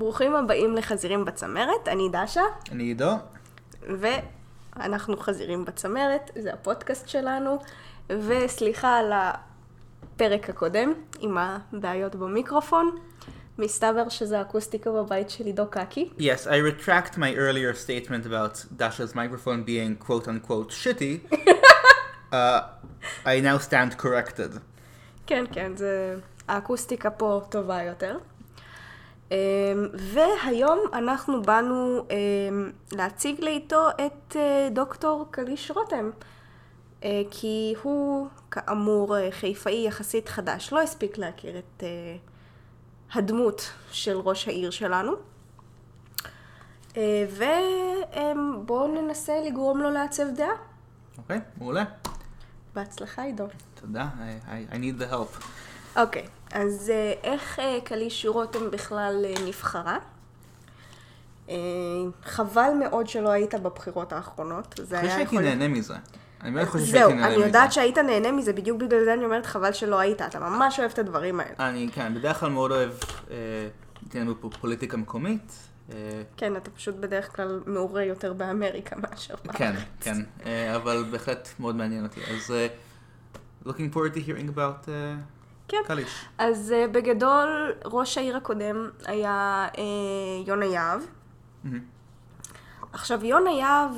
ברוכים הבאים לחזירים בצמרת, אני דשה, אני עידו. ואנחנו חזירים בצמרת, זה הפודקאסט שלנו, וסליחה על הפרק הקודם עם הבעיות במיקרופון. מסתבר שזה האקוסטיקה בבית של עידו קקי. Yes, I retract my earlier statement about Dasha's microphone being quote unquote shitty. uh, I now stand corrected. כן, כן, זה... האקוסטיקה פה טובה יותר. אמ, והיום אנחנו באנו אמ, להציג לאיתו את אה, דוקטור קליש רותם. אה, כי הוא, כאמור, אה, חיפאי יחסית חדש, לא הספיק להכיר את הדמות של ראש העיר שלנו. ובואו ננסה לגרום לו לעצב דעה. אוקיי, okay, מעולה. בהצלחה, עידו. תודה, I, I need the help. אוקיי, okay, אז איך קליש רותם בכלל נבחרה? חבל מאוד שלא היית בבחירות האחרונות. אני חושב שהייתי נהנה מזה. אני באמת חושב שהייתי נהנה מזה. זהו, אני יודעת שהיית נהנה מזה, בדיוק בגלל זה אני אומרת חבל שלא היית, אתה ממש אוהב את הדברים האלה. אני, כן, בדרך כלל מאוד אוהב, הייתי לנו פה פוליטיקה מקומית. כן, אתה פשוט בדרך כלל מעורה יותר באמריקה מאשר בארץ. כן, כן, אבל בהחלט מאוד מעניין אותי. אז looking forward to hearing about כן. קליש. אז בגדול, ראש העיר הקודם היה יונה יהב. עכשיו, יונה יהב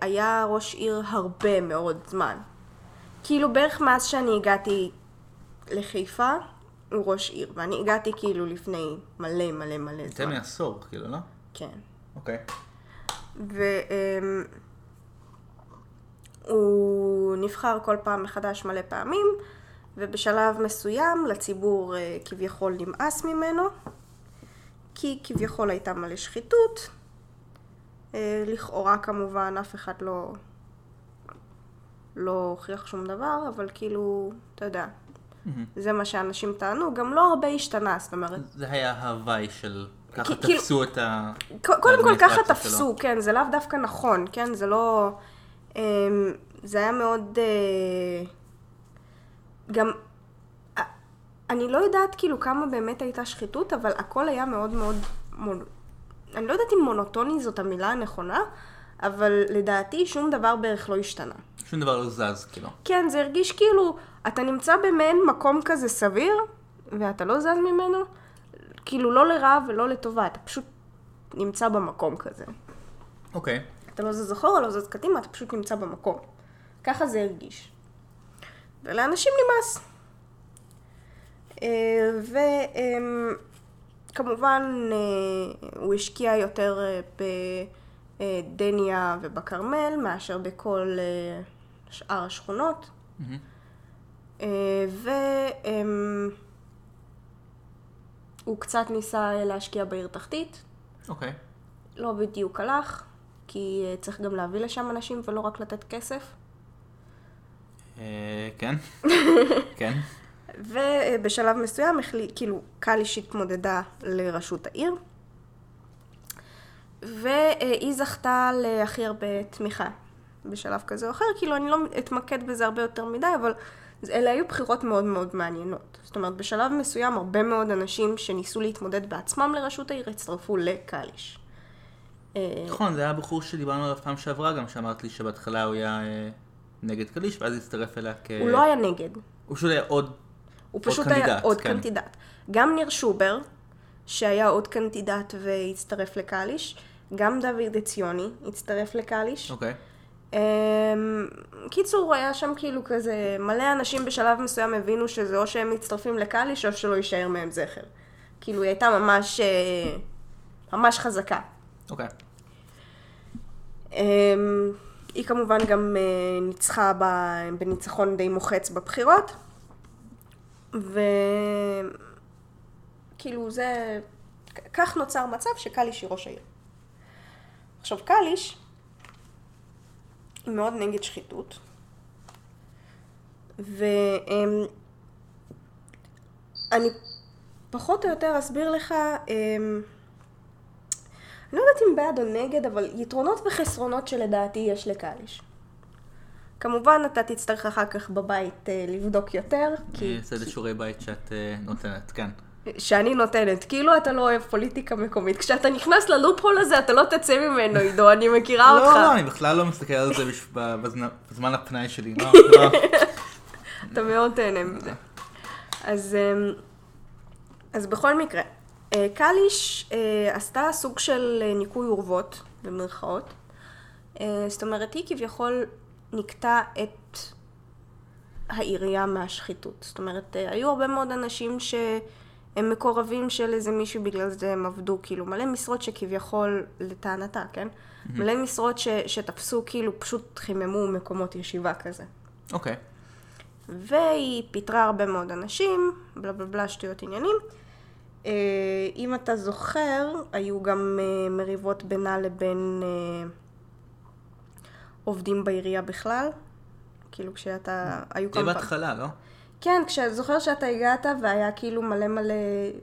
היה ראש עיר הרבה מאוד זמן. כאילו בערך מאז שאני הגעתי לחיפה, הוא ראש עיר, ואני הגעתי כאילו לפני מלא מלא מלא זמן. יותר מעשור, כאילו, לא? כן. אוקיי. והוא נבחר כל פעם מחדש מלא פעמים, ובשלב מסוים לציבור כביכול נמאס ממנו, כי כביכול הייתה מלא שחיתות. לכאורה כמובן, אף אחד לא, לא הוכיח שום דבר, אבל כאילו, אתה יודע, mm-hmm. זה מה שאנשים טענו, גם לא הרבה השתנה, זאת אומרת. זה היה ההוואי של ככה תפסו את ה... קודם כל ככה תפסו, כן, זה לאו דווקא נכון, כן, זה לא... זה היה מאוד... גם... אני לא יודעת כאילו כמה באמת הייתה שחיתות, אבל הכל היה מאוד מאוד... אני לא יודעת אם מונוטוני זאת המילה הנכונה, אבל לדעתי שום דבר בערך לא השתנה. שום דבר לא זז, כאילו. כן, זה הרגיש כאילו, אתה נמצא במעין מקום כזה סביר, ואתה לא זז ממנו, כאילו לא לרע ולא לטובה, אתה פשוט נמצא במקום כזה. אוקיי. Okay. אתה לא זז אחורה, לא זז קדימה, אתה פשוט נמצא במקום. ככה זה הרגיש. ולאנשים נמאס. וכמובן הוא השקיע יותר בדניה ובכרמל מאשר בכל שאר השכונות. Mm-hmm. והוא קצת ניסה להשקיע בעיר תחתית. אוקיי. Okay. לא בדיוק הלך, כי צריך גם להביא לשם אנשים ולא רק לתת כסף. כן, כן. ובשלב מסוים, כאילו, קליש התמודדה לראשות העיר, והיא זכתה להכי הרבה תמיכה בשלב כזה או אחר, כאילו אני לא אתמקד בזה הרבה יותר מדי, אבל אלה היו בחירות מאוד מאוד מעניינות. זאת אומרת, בשלב מסוים הרבה מאוד אנשים שניסו להתמודד בעצמם לראשות העיר הצטרפו לקליש. נכון, זה היה בחור שדיברנו עליו פעם שעברה גם, שאמרת לי שבהתחלה הוא היה נגד קליש, ואז הצטרף אליה כ... הוא לא היה נגד. הוא פשוט היה עוד הוא פשוט עוד היה קנדידט, עוד כן. קנדידט. גם ניר שובר, שהיה עוד קנדידט והצטרף לקליש, גם דוד עציוני הצטרף לקליש. אוקיי. Um, קיצור, היה שם כאילו כזה, מלא אנשים בשלב מסוים הבינו שזה או שהם מצטרפים לקליש או שלא יישאר מהם זכר. כאילו, היא הייתה ממש, אה, ממש חזקה. אוקיי. Okay. Um, היא כמובן גם uh, ניצחה בניצחון די מוחץ בבחירות. וכאילו זה, כך נוצר מצב שקליש היא ראש העיר. עכשיו קליש היא מאוד נגד שחיתות, ואני פחות או יותר אסביר לך, אני לא יודעת אם בעד או נגד, אבל יתרונות וחסרונות שלדעתי יש לקליש. כמובן, אתה תצטרך אחר כך בבית uh, לבדוק יותר, כי... אני אעשה את שיעורי בית שאת uh, נותנת, כן. שאני נותנת. כאילו אתה לא אוהב פוליטיקה מקומית. כשאתה נכנס ללופ הול הזה, אתה לא תצא ממנו, עידו, אני מכירה אותך. לא, לא, אני בכלל לא מסתכל על זה בש- בזמן- בזמן הפנאי שלי. לא, לא. אתה מאוד תהנה מזה. אז, אמ, אז בכל מקרה, אה, קליש אה, עשתה סוג של אה, ניקוי אורוות, במרכאות. אה, זאת אומרת, היא כביכול נקטה את העירייה מהשחיתות. זאת אומרת, אה, היו הרבה מאוד אנשים שהם מקורבים של איזה מישהו, בגלל זה הם עבדו, כאילו, מלא משרות שכביכול, לטענתה, כן? מלא משרות ש, שתפסו, כאילו, פשוט חיממו מקומות ישיבה כזה. אוקיי. והיא פיטרה הרבה מאוד אנשים, בלה בלה בלה, שטויות עניינים. אה, אם אתה זוכר, היו גם אה, מריבות בינה לבין אה, עובדים בעירייה בכלל. כאילו כשאתה, היו זה כמה פעמים. בהתחלה, לא? כן, כשאתה זוכר שאתה הגעת והיה כאילו מלא מלא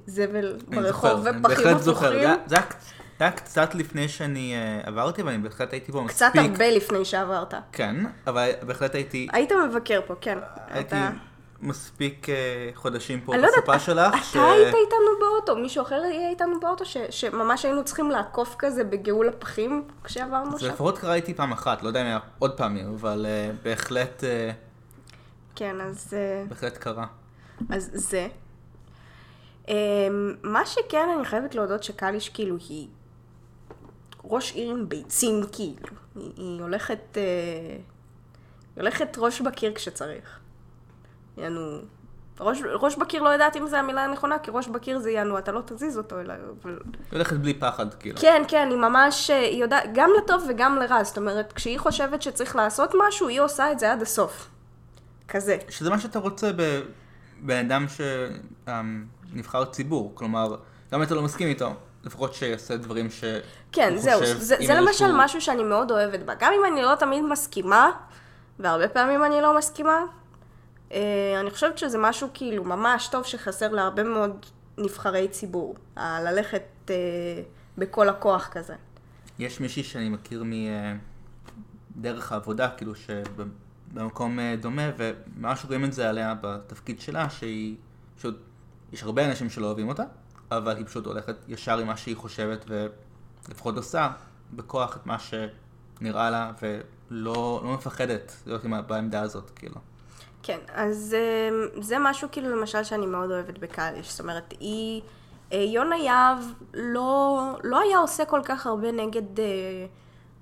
זבל ברחוב אני ופחים בהחלט זוכר. הפוכים. זה היה- זה היה קצ- זה היה קצת לפני שאני עברתי, ואני בהחלט הייתי פה קצת מספיק. הרבה לפני שעברת. כן, אבל בהחלט הייתי היית מבקר פה, כן. הייתי מספיק אה, חודשים פה לא יודעת, בסופה שלך. אתה היית איתנו באוטו, מישהו אחר יהיה איתנו באוטו, ש- שממש היינו צריכים לעקוף כזה בגאול הפחים כשעברנו זה שם? לפחות קרה איתי פעם אחת, לא יודע אם היה עוד פעמים, אבל אה, בהחלט, אה, כן, אז, אה, בהחלט קרה. אז זה. אה, מה שכן, אני חייבת להודות שקליש כאילו היא ראש עיר עם ביצים כאילו. היא, היא הולכת, אה, היא הולכת ראש בקיר כשצריך. יענו, ראש, ראש בקיר לא יודעת אם זו המילה הנכונה, כי ראש בקיר זה יענו, אתה לא תזיז אותו, אלא... אבל... היא הולכת בלי פחד, כאילו. כן, כן, היא ממש, היא יודעת, גם לטוב וגם לרע, זאת אומרת, כשהיא חושבת שצריך לעשות משהו, היא עושה את זה עד הסוף. כזה. שזה מה שאתה רוצה בבן אדם שנבחר ציבור, כלומר, גם אם אתה לא מסכים איתו, לפחות שיעשה דברים ש... כן, זהו, חושב זה, זה למשל משהו שאני מאוד אוהבת בה. גם אם אני לא תמיד מסכימה, והרבה פעמים אני לא מסכימה, אני חושבת שזה משהו כאילו ממש טוב שחסר להרבה מאוד נבחרי ציבור. ה- ללכת אה, בכל הכוח כזה. יש מישהי שאני מכיר מדרך העבודה, כאילו שבמקום אה, דומה, וממש רואים את זה עליה בתפקיד שלה, שהיא פשוט, יש הרבה אנשים שלא אוהבים אותה, אבל היא פשוט הולכת ישר עם מה שהיא חושבת, ולפחות עושה בכוח את מה שנראה לה, ולא לא מפחדת להיות עם בעמדה הזאת, כאילו. כן, אז אה, זה משהו כאילו למשל שאני מאוד אוהבת בקאליש. זאת אומרת, היא... אה, יונה יהב לא, לא היה עושה כל כך הרבה נגד אה,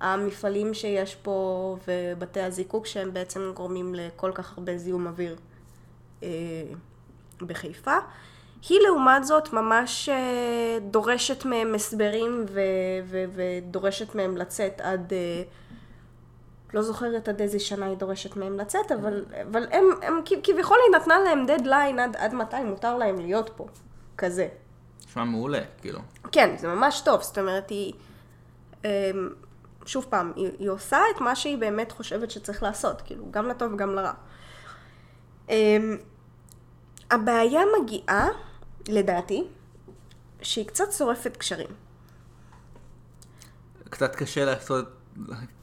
המפעלים שיש פה ובתי הזיקוק שהם בעצם גורמים לכל כך הרבה זיהום אוויר אה, בחיפה. היא לעומת זאת ממש אה, דורשת מהם הסברים ו- ו- ודורשת מהם לצאת עד... אה, לא זוכרת עד איזה שנה היא דורשת מהם לצאת, אבל, אבל הם, הם כביכול היא נתנה להם דדליין עד, עד מתי מותר להם להיות פה, כזה. נשמע מעולה, כאילו. כן, זה ממש טוב, זאת אומרת, היא... אמ, שוב פעם, היא, היא עושה את מה שהיא באמת חושבת שצריך לעשות, כאילו, גם לטוב וגם לרע. אמ, הבעיה מגיעה, לדעתי, שהיא קצת שורפת קשרים. קצת קשה לעשות,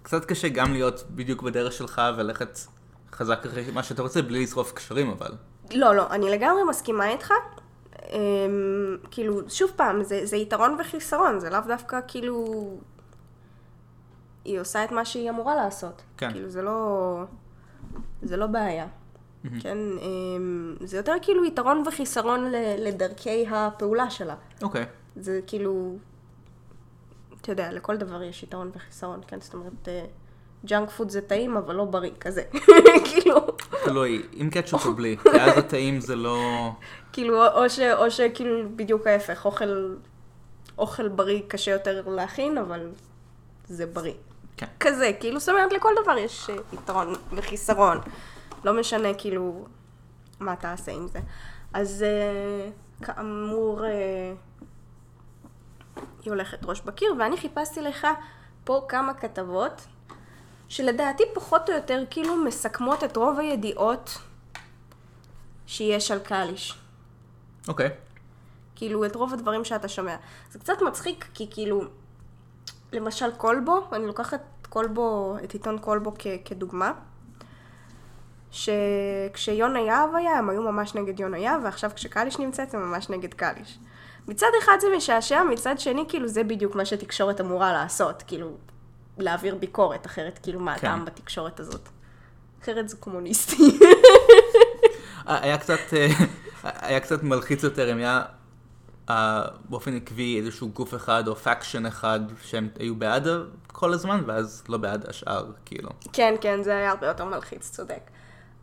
קצת קשה גם להיות בדיוק בדרך שלך וללכת חזק אחרי מה שאתה רוצה בלי לשרוף קשרים, אבל. לא, לא, אני לגמרי מסכימה איתך. אמ, כאילו, שוב פעם, זה, זה יתרון וחיסרון, זה לאו דווקא כאילו... היא עושה את מה שהיא אמורה לעשות. כן. כאילו, זה לא... זה לא בעיה. כן, אמ, זה יותר כאילו יתרון וחיסרון ל- לדרכי הפעולה שלה. אוקיי. זה כאילו... אתה יודע, לכל דבר יש יתרון וחיסרון, כן? זאת אומרת, ג'אנק פוד זה טעים, אבל לא בריא, כזה. כאילו... תלוי, עם קטשופ או בלי, כי אז הטעים זה לא... כאילו, או, ש, או שכאילו בדיוק ההפך, אוכל, אוכל בריא קשה יותר להכין, אבל זה בריא. כן. כזה, כאילו, זאת אומרת, לכל דבר יש אה, יתרון וחיסרון. לא משנה, כאילו, מה תעשה עם זה. אז אה, כאמור, אה, היא הולכת ראש בקיר, ואני חיפשתי לך פה כמה כתבות, שלדעתי פחות או יותר כאילו מסכמות את רוב הידיעות שיש על קליש. אוקיי. כאילו, את רוב הדברים שאתה שומע. זה קצת מצחיק, כי כאילו, למשל קולבו, אני לוקחת קולבו, את עיתון קולבו כ- כדוגמה. שכשיונה יהב היה, הם היו ממש נגד יונה יהב, ועכשיו כשקליש נמצאת, הם ממש נגד קליש. מצד אחד זה משעשע, מצד שני, כאילו, זה בדיוק מה שתקשורת אמורה לעשות, כאילו, להעביר ביקורת, אחרת, כאילו, מה כן. הטעם בתקשורת הזאת? אחרת זה קומוניסטי. היה קצת, אה, היה קצת מלחיץ יותר אם היה אה, באופן עקבי איזשהו גוף אחד או faction אחד שהם היו בעד כל הזמן ואז לא בעד השאר, כאילו. כן, כן, זה היה הרבה יותר מלחיץ, צודק.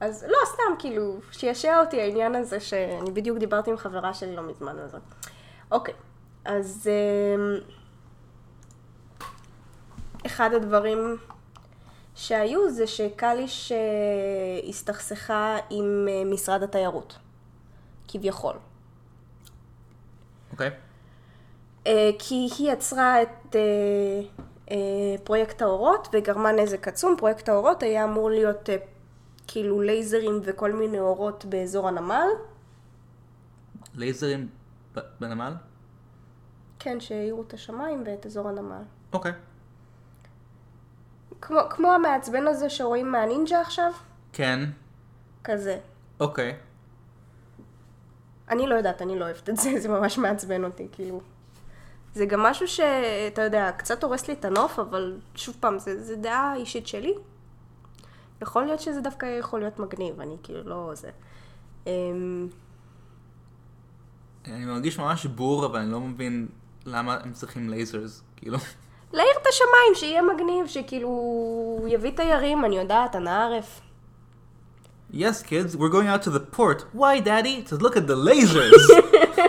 אז לא, סתם, כאילו, שעשע אותי העניין הזה, שאני בדיוק דיברתי עם חברה שלי לא מזמן על זה. אוקיי, אז אמ, אחד הדברים שהיו זה שקליש אה, הסתכסכה עם אה, משרד התיירות, כביכול. אוקיי? אה, כי היא יצרה את פרויקט האורות וגרמה נזק עצום. פרויקט האורות היה אמור להיות כאילו לייזרים וכל מיני אורות באזור הנמל. לייזרים בנמל? כן, שהאירו את השמיים ואת אזור הנמל. אוקיי. כמו, כמו המעצבן הזה שרואים מהנינג'ה עכשיו, כן, כזה. אוקיי. אני לא יודעת, אני לא אוהבת את זה, זה ממש מעצבן אותי, כאילו. זה גם משהו שאתה יודע, קצת הורס לי את הנוף, אבל שוב פעם, זה, זה דעה אישית שלי. יכול להיות שזה דווקא יכול להיות מגניב, אני כאילו לא זה. אני מרגיש ממש בור, אבל אני לא מבין למה הם צריכים lasers, כאילו. להאיר את השמיים, שיהיה מגניב, שכאילו יביא תיירים, אני יודעת, אנא ערף. Yes, kids, we're going out to the port. Why, daddy? To look at the lasers.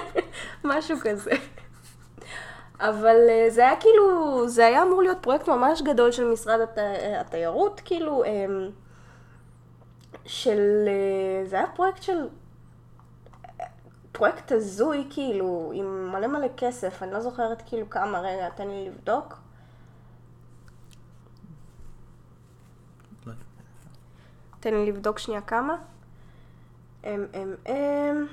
משהו כזה. אבל אה, זה היה כאילו, זה היה אמור להיות פרויקט ממש גדול של משרד הת... התיירות, כאילו, אמ, של, אה, זה היה פרויקט של, פרויקט הזוי, כאילו, עם מלא מלא כסף, אני לא זוכרת כאילו כמה, רגע, תן לי לבדוק. תן לי לבדוק שנייה כמה. אמ, אמ, אמ.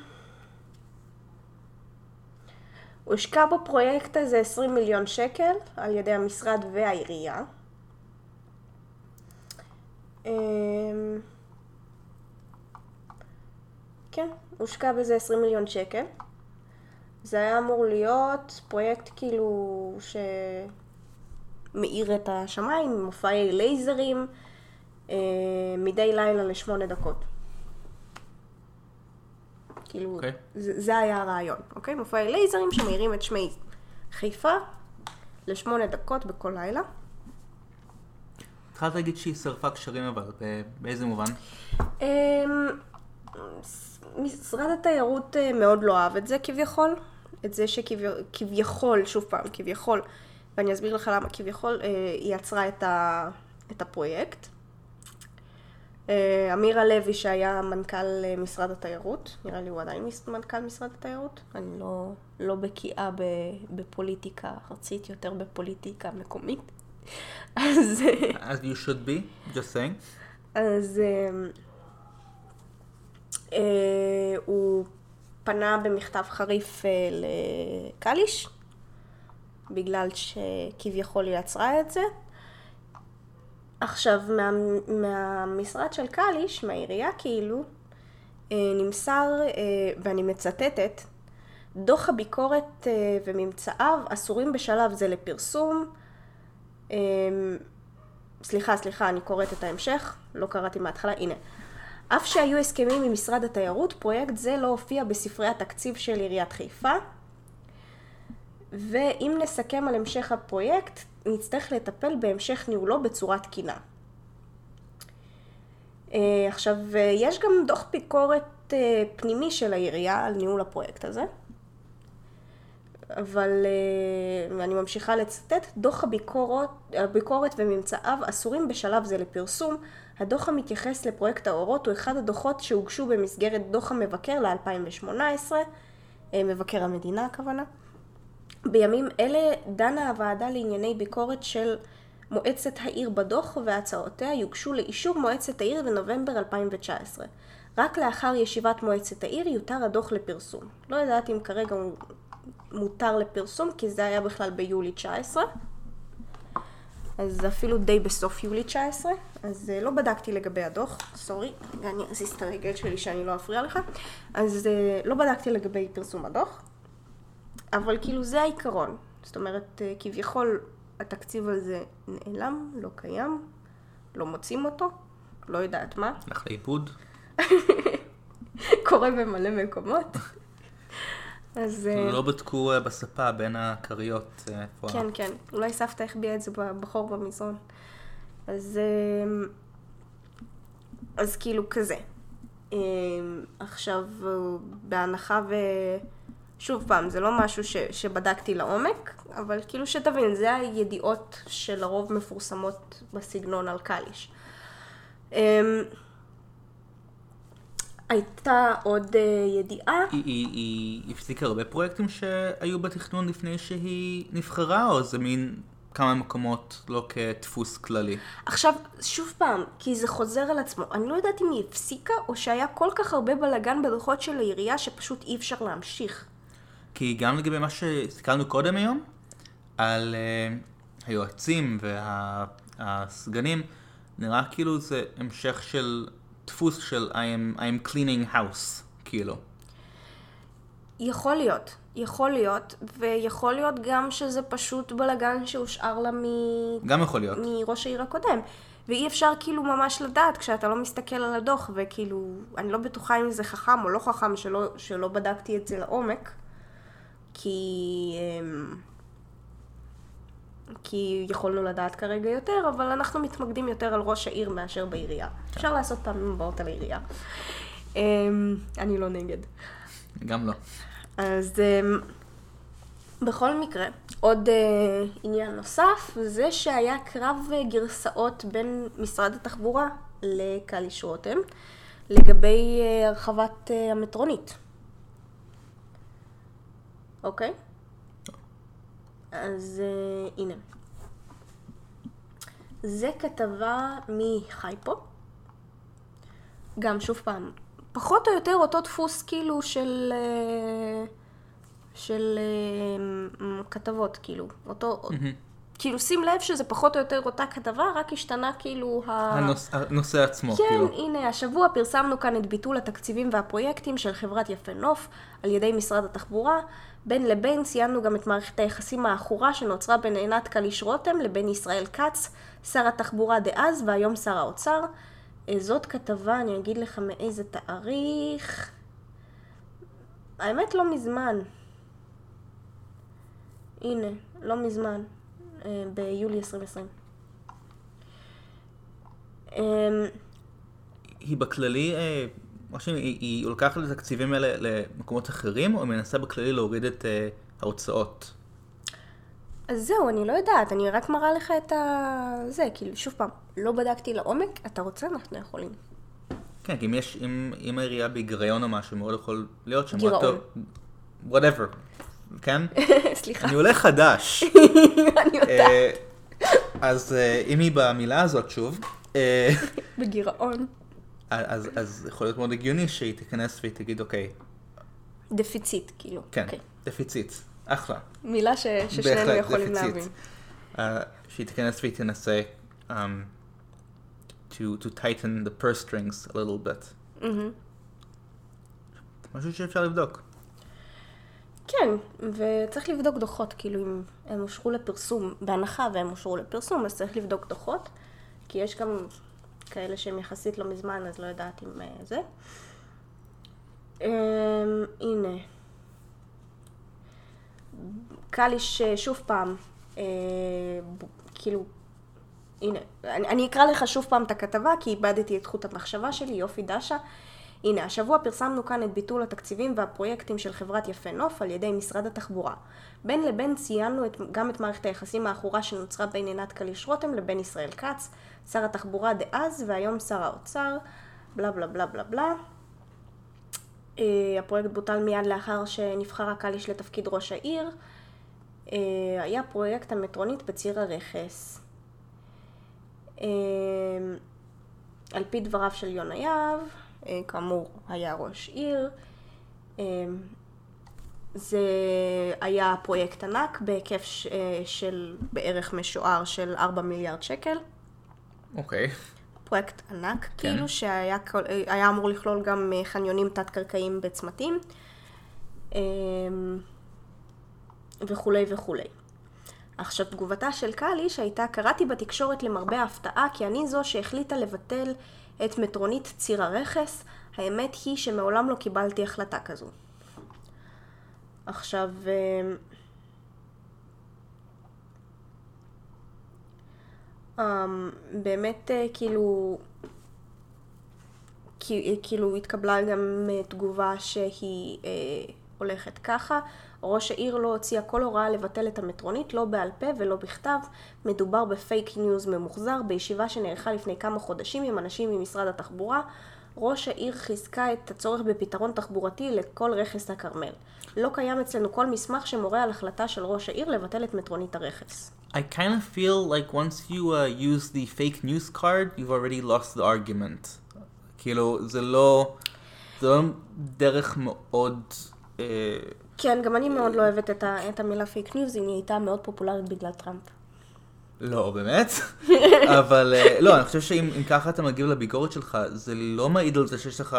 הושקע בפרויקט הזה 20 מיליון שקל על ידי המשרד והעירייה. אמ, כן, הושקע בזה 20 מיליון שקל. זה היה אמור להיות פרויקט כאילו שמאיר את השמיים, מופעי לייזרים, אה, מדי לילה לשמונה דקות. כאילו, אוקיי. זה, זה היה הרעיון, אוקיי? מופעי לייזרים שמאירים את שמי חיפה לשמונה דקות בכל לילה. התחלת להגיד שהיא שרפה קשרים אבל, ב- באיזה מובן? משרד התיירות אה, מאוד לא אהב את זה כביכול, את זה שכביכול, שוב פעם, כביכול, ואני אסביר לך למה כביכול, אה, היא יצרה את, ה, את הפרויקט. אה, אמיר הלוי שהיה מנכ"ל משרד התיירות, נראה לי הוא עדיין מנכ"ל משרד התיירות, אני לא, לא בקיאה בפוליטיקה ארצית, יותר בפוליטיקה מקומית. אז... As you should be, just saying. אז הוא פנה במכתב חריף אה, לקליש, בגלל שכביכול היא יצרה את זה. עכשיו, מה, מהמשרד של קליש, מהעירייה כאילו, אה, נמסר, אה, ואני מצטטת, דוח הביקורת אה, וממצאיו אסורים בשלב זה לפרסום. אה, סליחה, סליחה, אני קוראת את ההמשך, לא קראתי מההתחלה, הנה. אף שהיו הסכמים עם משרד התיירות, פרויקט זה לא הופיע בספרי התקציב של עיריית חיפה. ואם נסכם על המשך הפרויקט, נצטרך לטפל בהמשך ניהולו בצורה תקינה. אה, עכשיו, יש גם דוח ביקורת אה, פנימי של העירייה על ניהול הפרויקט הזה. אבל אה, אני ממשיכה לצטט, דוח הביקורת, הביקורת וממצאיו אסורים בשלב זה לפרסום. הדוח המתייחס לפרויקט האורות הוא אחד הדוחות שהוגשו במסגרת דוח המבקר ל-2018, אה, מבקר המדינה הכוונה. בימים אלה דנה הוועדה לענייני ביקורת של מועצת העיר בדוח והצעותיה יוגשו לאישור מועצת העיר בנובמבר 2019. רק לאחר ישיבת מועצת העיר יותר הדוח לפרסום. לא יודעת אם כרגע הוא מותר לפרסום, כי זה היה בכלל ביולי 19. אז אפילו די בסוף יולי 19, אז אה, לא בדקתי לגבי הדוח, סורי, רגע אני אזיז את הרגל שלי שאני לא אפריע לך, אז אה, לא בדקתי לגבי פרסום הדוח, אבל כאילו זה העיקרון, זאת אומרת, אה, כביכול התקציב הזה נעלם, לא קיים, לא מוצאים אותו, לא יודעת מה, הלך לאיבוד. קורה במלא מקומות. אז... אה, לא בדקו אה, בספה בין הכריות. אה, כן, כן. אולי סבתא החביאה את זה בחור במזרון. אז... אמ, אז כאילו כזה. אמ, עכשיו, בהנחה ו... שוב פעם, זה לא משהו ש, שבדקתי לעומק, אבל כאילו שתבין, זה הידיעות שלרוב מפורסמות בסגנון על קליש. הייתה עוד אה, ידיעה, היא- היא היא הפסיקה הרבה פרויקטים שהיו בתכנון לפני שהיא נבחרה, או זה מין כמה מקומות לא כדפוס כללי? עכשיו, שוב פעם, כי זה חוזר על עצמו. אני לא יודעת אם היא הפסיקה, או שהיה כל כך הרבה בלאגן בדוחות של העירייה, שפשוט אי אפשר להמשיך. כי גם לגבי מה שהסתכלנו קודם היום, על uh, היועצים והסגנים, נראה כאילו זה המשך של דפוס של I am, I am cleaning house, כאילו. יכול להיות, יכול להיות, ויכול להיות גם שזה פשוט בלאגן שהושאר לה מ... גם יכול להיות. מראש העיר הקודם. ואי אפשר כאילו ממש לדעת כשאתה לא מסתכל על הדוח, וכאילו, אני לא בטוחה אם זה חכם או לא חכם שלא, שלא בדקתי את זה לעומק, כי... אמ, כי יכולנו לדעת כרגע יותר, אבל אנחנו מתמקדים יותר על ראש העיר מאשר בעירייה. אפשר לעשות פעמים הבאות על העירייה. אמ, אני לא נגד. גם לא. אז um, בכל מקרה, עוד uh, עניין נוסף, זה שהיה קרב גרסאות בין משרד התחבורה לקליש רותם לגבי uh, הרחבת uh, המטרונית. אוקיי? אז uh, הנה. זה כתבה מחייפו. גם, שוב פעם, פחות או יותר אותו דפוס כאילו של... אה, של אה, כתבות, כאילו. אותו... כאילו, שים לב שזה פחות או יותר אותה כתבה, רק השתנה כאילו ה... הנוס, הנושא עצמו, כן, כאילו. הנה, השבוע פרסמנו כאן את ביטול התקציבים והפרויקטים של חברת יפה נוף על ידי משרד התחבורה. בין לבין ציינו גם את מערכת היחסים העכורה שנוצרה בין עינת קליש רותם לבין ישראל כץ, שר התחבורה דאז והיום שר האוצר. אה, זאת כתבה, אני אגיד לך מאיזה תאריך. האמת לא מזמן. הנה, לא מזמן. אה, ביולי 2020. אמ, היא בכללי, מה שהיא- היא, לוקחת את התקציבים האלה למקומות אחרים, או מנסה בכללי להוריד את אה, ההוצאות? אז זהו, אני לא יודעת, אני רק מראה לך את ה... זה, כאילו, שוב פעם, לא בדקתי לעומק, אתה רוצה, אנחנו יכולים. כן, כי אם יש, אם, אם העירייה בהיגיון או משהו, מאוד יכול להיות שם. גירעון. whatever, כן? סליחה, אני עולה חדש. אני יודעת, אה, אז אה, אם היא במילה הזאת שוב, בגירעון. אז, אז יכול להיות מאוד הגיוני שהיא תיכנס והיא תגיד, אוקיי, דפיציט, כאילו. כן, אוקיי. דפיציט, אחלה. מילה ש... ששנינו בהחלט, יכולים דפיציט. להבין. אה, שהיא תיכנס והיא תנסה um, to, to tighten the purse strings a little bit. מהמם. משהו שאפשר לבדוק. כן, וצריך לבדוק דוחות, כאילו אם הם אושרו לפרסום, בהנחה והם אושרו לפרסום, אז צריך לבדוק דוחות, כי יש גם כאלה שהם יחסית לא מזמן, אז לא יודעת אם אה, זה. אמ, הנה. קליש, שוב פעם, אה, כאילו, הנה, אני, אני אקרא לך שוב פעם את הכתבה, כי איבדתי את חוט המחשבה שלי, יופי דשה. הנה, השבוע פרסמנו כאן את ביטול התקציבים והפרויקטים של חברת יפה נוף על ידי משרד התחבורה. בין לבין ציינו את, גם את מערכת היחסים העכורה שנוצרה בין עינת קליש רותם לבין ישראל כץ, שר התחבורה דאז והיום שר האוצר, בלה בלה בלה בלה בלה. Uh, הפרויקט בוטל מיד לאחר שנבחרה קליש לתפקיד ראש העיר. Uh, היה פרויקט המטרונית בציר הרכס. Uh, על פי דבריו של יונה יהב, כאמור היה ראש עיר, זה היה פרויקט ענק בהיקף ש- אה, של בערך משוער של 4 מיליארד שקל. אוקיי. פרויקט ענק, כן. כאילו שהיה היה אמור לכלול גם אה, חניונים תת-קרקעיים בצמתים, אמ, וכולי וכולי. עכשיו, תגובתה של קליש הייתה, קראתי בתקשורת למרבה ההפתעה כי אני זו שהחליטה לבטל את מטרונית ציר הרכס, האמת היא שמעולם לא קיבלתי החלטה כזו. עכשיו, אמ, באמת אה, כאילו, כי- כאילו התקבלה גם אה, תגובה שהיא אה, הולכת ככה, ראש העיר לא הוציאה כל הוראה לבטל את המטרונית, לא בעל פה ולא בכתב, מדובר בפייק ניוז ממוחזר, בישיבה שנערכה לפני כמה חודשים עם אנשים ממשרד התחבורה, ראש העיר חיזקה את הצורך בפתרון תחבורתי לכל רכס הכרמל. לא קיים אצלנו כל מסמך שמורה על החלטה של ראש העיר לבטל את מטרונית הרכס. I kind of feel like once you uh, use the fake news card, you've already lost the argument. כאילו, זה לא... זה לא דרך מאוד... אה, כן, גם אני מאוד לא אוהבת את, ה, את המילה fake news, היא נהייתה מאוד פופולרית בגלל טראמפ. לא, באמת? אבל אה, לא, אני חושב שאם אם ככה אתה מגיב לביקורת שלך, זה לא מעיד על זה שיש לך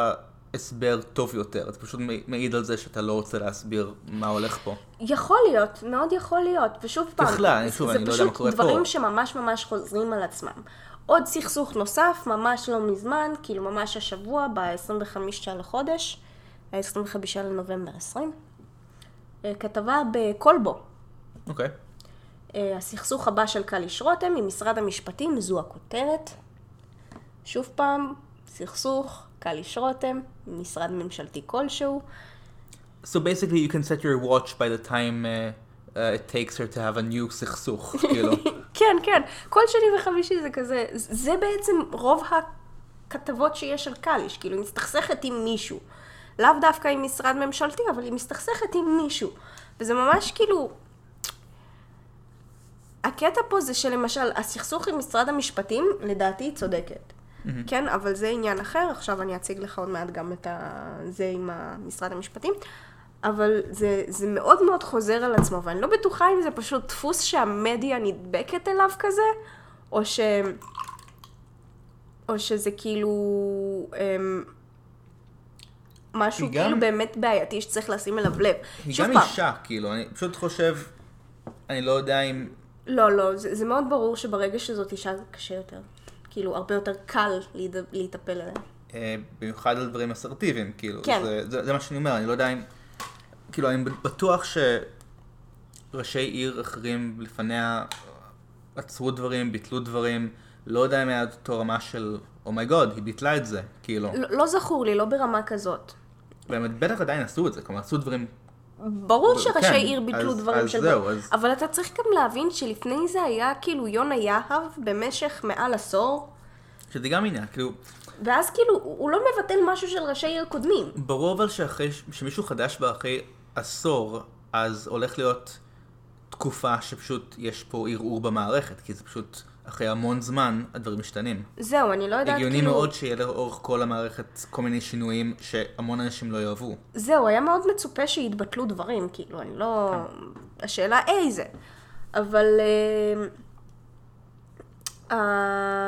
הסבר טוב יותר. זה פשוט מעיד- על זה שאתה לא רוצה להסביר מה הולך פה. יכול להיות, מאוד יכול להיות, ושוב פעם, בכלל, שוב, אני לא יודע מה קורה זה פשוט דברים פה. שממש ממש חוזרים על עצמם. עוד סכסוך נוסף, ממש לא מזמן, כאילו ממש השבוע, ב-25 לחודש, ה-25 לנובמבר 20, אה, כתבה בקולבו. אוקיי. אה, הסכסוך הבא של קליש רותם עם משרד המשפטים, זו הכותרת. שוב פעם, סכסוך, קליש רותם, משרד ממשלתי כלשהו. So basically you can set your watch by the time uh, uh, it takes her to have a new סכסוך, כאילו. כן, כן, כל שני וחמישי זה כזה, זה בעצם רוב הכתבות שיש על קליש, כאילו היא מסתכסכת עם מישהו. לאו דווקא עם משרד ממשלתי, אבל היא מסתכסכת עם מישהו. וזה ממש כאילו... הקטע פה זה שלמשל, הסכסוך עם משרד המשפטים, לדעתי היא צודקת. כן, אבל זה עניין אחר, עכשיו אני אציג לך עוד מעט גם את ה... זה עם משרד המשפטים. אבל זה, זה מאוד מאוד חוזר על עצמו, ואני לא בטוחה אם זה פשוט דפוס שהמדיה נדבקת אליו כזה, או ש... או שזה כאילו... אמ, משהו היא גם- כאילו באמת בעייתי שצריך לשים אליו לב. היא גם פעם, אישה, כאילו, אני פשוט חושב, אני לא יודע אם... לא, לא, זה, זה מאוד ברור שברגע שזאת אישה זה קשה יותר. כאילו, הרבה יותר קל להיד- להיטפל אליה. אה, במיוחד על דברים אסרטיביים, כאילו. כן. זה, זה, זה מה שאני אומר, אני לא יודע אם... כאילו, אני בטוח שראשי עיר אחרים לפניה עצרו דברים, ביטלו דברים, לא יודע אם היה אותו רמה של, אומייגוד, היא ביטלה את זה, כאילו. לא, לא זכור לי, לא ברמה כזאת. והם בטח עדיין עשו את זה, כלומר, עשו דברים... ברור ב- שראשי כן, עיר ביטלו אז- דברים אז של... זהו, אז- אבל אתה צריך גם להבין שלפני זה היה כאילו יונה יהב במשך מעל עשור, שזה גם עניין, כאילו, ואז כאילו הוא לא מבטל משהו של ראשי עיר קודמים. ברור אבל שאחרי, שמישהו חדש בא אחרי עשור, אז הולך להיות תקופה שפשוט יש פה ערעור במערכת, כי זה פשוט, אחרי המון זמן, הדברים משתנים. זהו, אני לא יודעת הגיוני כאילו... מאוד שיהיה לאורך כל המערכת כל מיני שינויים שהמון אנשים לא יאהבו. זהו, היה מאוד מצופה שיתבטלו דברים, כאילו, אני לא... השאלה איזה. אבל אה,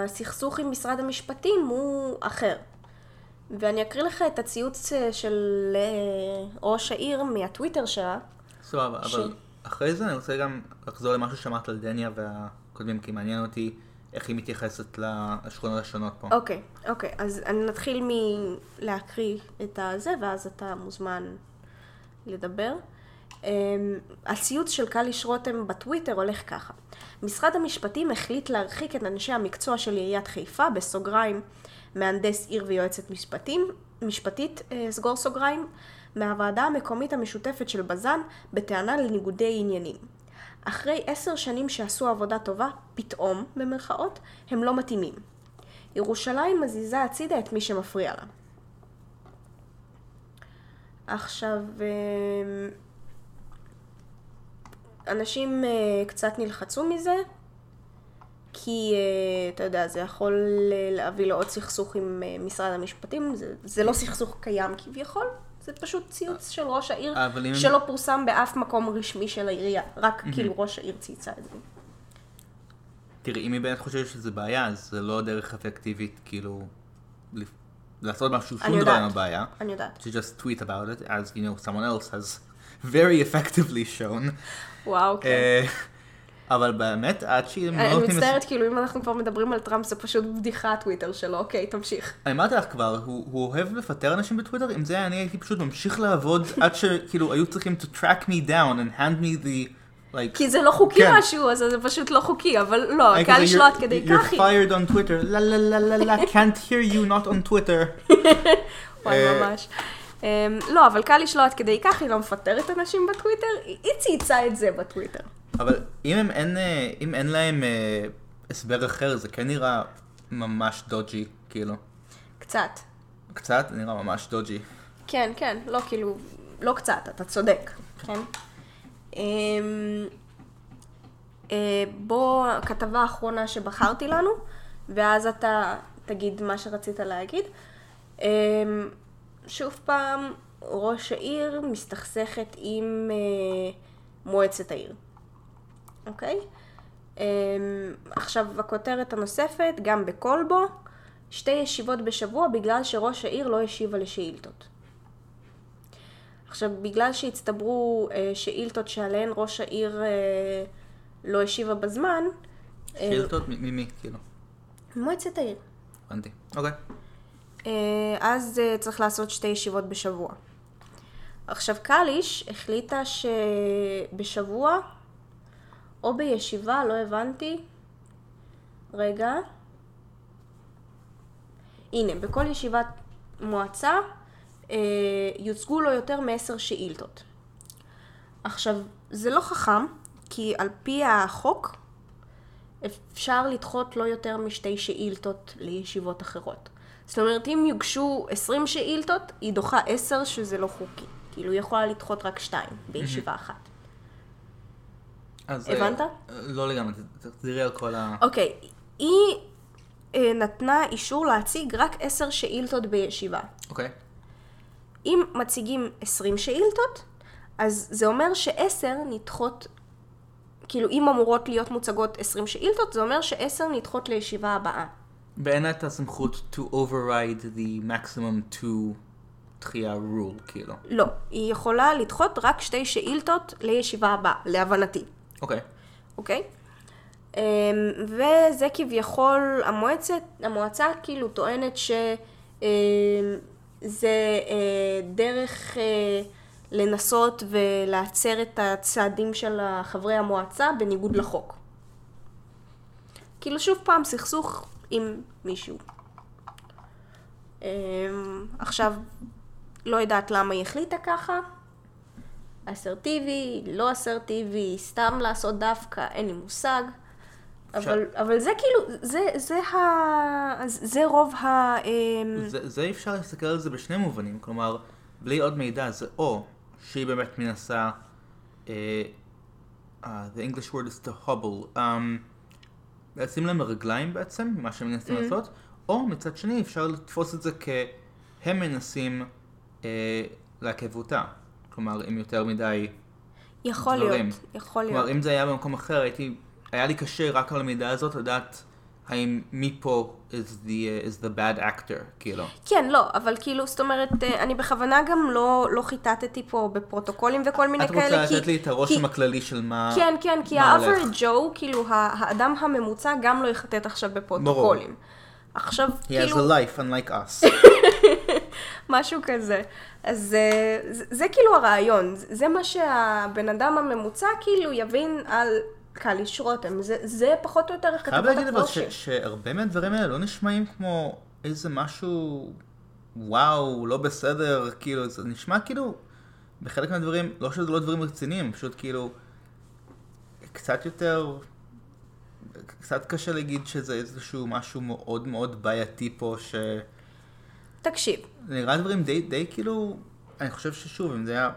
הסכסוך עם משרד המשפטים הוא אחר. ואני אקריא לך את הציוץ אה, של אה, ראש העיר מהטוויטר שלה. סבבה, ש- אבל אחרי זה אני רוצה גם לחזור למשהו שאמרת על דניה והקודמים, כי מעניין אותי איך היא מתייחסת לשכונות השונות פה. אוקיי, אוקיי, אז אני נתחיל מלהקריא את הזה, ואז אתה מוזמן לדבר. אמ, הציוץ של קליש רותם בטוויטר הולך ככה: משרד המשפטים החליט להרחיק את אנשי המקצוע של עיריית חיפה, בסוגריים, מהנדס עיר ויועצת משפטים, משפטית, אה, סגור סוגריים, מהוועדה המקומית המשותפת של בז"ן, בטענה לניגודי עניינים. אחרי עשר שנים שעשו עבודה טובה, פתאום, במרכאות, הם לא מתאימים. ירושלים מזיזה הצידה את מי שמפריע לה. עכשיו, אמ, אנשים אה, קצת נלחצו מזה, כי אה, אתה יודע, זה יכול אה, להביא לעוד סכסוך עם משרד המשפטים, זה, זה לא סכסוך קיים כביכול, זה פשוט ציוץ של ראש העיר, אם- שלא פורסם באף מקום רשמי של העירייה, רק כאילו ראש העיר צייצה את זה. תראי, אם היא באמת חושבת שזה בעיה, אז זה לא דרך אפקטיבית, כאילו, לעשות משהו, שום דבר עם. הבעיה. אני יודעת. To just tweet about it, as you know, someone else has very effectively shown. וואו, כן. אבל באמת, עד שהיא... אני מצטערת, כאילו, אם אנחנו כבר מדברים על טראמפ, זה פשוט בדיחה הטוויטר שלו, אוקיי, תמשיך. אני אמרתי לך כבר, הוא, הוא אוהב לפטר אנשים בטוויטר, אם זה היה אני הייתי פשוט ממשיך לעבוד עד שכאילו היו צריכים to track me down and hand me the, like... כי זה לא חוקי כן. משהו, אז זה פשוט לא חוקי, אבל לא, I קל כזה, לשלוט "You're- כדי You're כך. fired on Twitter, la la la la la, can't hear you not on Twitter. וואי, אה, ממש. אמ, לא, אבל קל לשלוט כדי כך, היא לא מפטרת אנשים בטוויטר, היא צייצה את זה בטוויטר. אבל אם הם אין, אה, אם אין להם אה, הסבר אחר, זה כן נראה ממש דודג'י, כאילו. קצת. קצת, זה נראה ממש דודג'י. כן, כן, לא כאילו, לא קצת, אתה צודק, כן? אמ, אה, בוא, הכתבה האחרונה שבחרתי לנו, ואז אתה תגיד מה שרצית להגיד. אמ, שוב פעם, ראש העיר מסתכסכת עם אה, מועצת העיר, אוקיי? אמ, עכשיו, הכותרת הנוספת, גם בקולבו, שתי ישיבות בשבוע בגלל שראש העיר לא השיבה לשאילתות. עכשיו, בגלל שהצטברו אה, שאילתות שעליהן ראש העיר אה, לא השיבה בזמן, אה, שאילתות מ- ממי, כאילו. מועצת העיר. הבנתי. אוקיי. אה, אז אה, צריך לעשות שתי ישיבות בשבוע. עכשיו, קליש החליטה שבשבוע, או בישיבה, לא הבנתי, רגע, הנה, בכל ישיבת מועצה אה, יוצגו לו יותר מעשר שאילתות. עכשיו, זה לא חכם, כי על פי החוק אפשר לדחות לא יותר משתי שאילתות לישיבות אחרות. זאת אומרת, אם יוגשו 20 שאילתות, היא דוחה 10 שזה לא חוקי. כאילו, היא יכולה לדחות רק שתיים בישיבה אחת. אז, אה, הבנת? לא לגמרי, ת- תחזרי על כל ה... אוקיי, היא אה, נתנה אישור להציג רק 10 שאילתות בישיבה. אוקיי. אם מציגים 20 שאילתות, אז זה אומר ש-10 נדחות, כאילו אם אמורות להיות מוצגות 20 שאילתות, זה אומר ש-10 נדחות לישיבה הבאה. ואין לה את הסמכות to override the maximum to דחייה rule, כאילו. לא, היא יכולה לדחות רק שתי שאילתות לישיבה הבאה, להבנתי, אוקיי. אוקיי? אמ, וזה כביכול, המועצת, המועצה כאילו טוענת שזה אה, דרך אה, לנסות ולעצר את הצעדים של חברי המועצה בניגוד לחוק. כאילו שוב פעם סכסוך עם מישהו. אמ, עכשיו, לא יודעת למה היא החליטה ככה. אסרטיבי, לא אסרטיבי, סתם לעשות דווקא, אין לי מושג. אבל, אבל זה כאילו, זה, זה, ה... זה רוב ה... אמ, זה, זה אפשר להסתכל על זה בשני מובנים, כלומר, בלי עוד מידע זה או שהיא באמת מנסה, אה, uh, the English word is to hobble, um, לשים להם רגליים בעצם, מה שהם מנסים Mm. לעשות, או מצד שני אפשר לתפוס את זה כהם מנסים אה, לעכב אותה, כלומר, עם יותר מדי, יכול דברים. להיות, יכול להיות. כלומר, אם זה היה במקום אחר, הייתי, היה לי קשה רק על המידע הזאת לדעת האם מפה is the, is the bad actor, כאילו. כן, לא, אבל כאילו, זאת אומרת, אה, אני בכוונה גם לא, לא חיטטתי פה בפרוטוקולים וכל מיני את רוצה כאלה, לתת לי את הרושם הכללי של מה... כן, כן, כי מה הולך? ה-average Joe, כאילו, האדם הממוצע גם לא יחטט עכשיו בפרוטוקולים. עכשיו, He has כאילו, a life unlike us. משהו כזה. אז אה, זה, זה כאילו הרעיון, זה זה מה שהבן אדם הממוצע כאילו יבין על קליש רותם, זה, זה פחות או יותר איך חייב כתבות להגיד אבל ש-. שהרבה מהדברים האלה לא נשמעים כמו איזה משהו וואו, לא בסדר, כאילו, זה נשמע כאילו, בחלק מהדברים, לא שזה לא דברים רציניים, פשוט כאילו, קצת יותר, קצת קשה להגיד שזה איזשהו משהו מאוד מאוד בעייתי פה, ש... תקשיב, נראה דברים די, די כאילו, אני חושב ששוב, אם זה היה,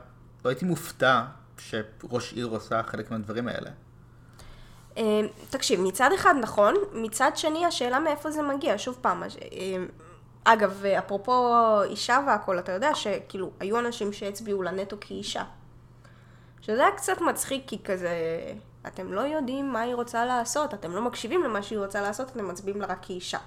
לא הייתי מופתע שראש עיר עושה חלק מהדברים האלה. אה, תקשיב, מצד אחד נכון, מצד שני השאלה מאיפה זה מגיע, שוב פעם, אה, אגב, אפרופו אישה והכל, אתה יודע שכאילו, היו אנשים שהצביעו לנטו כאישה. שזה היה קצת מצחיק, כי כזה, אתם לא יודעים מה היא רוצה לעשות, אתם לא מקשיבים למה שהיא רוצה לעשות, אתם מצביעים לה רק כאישה.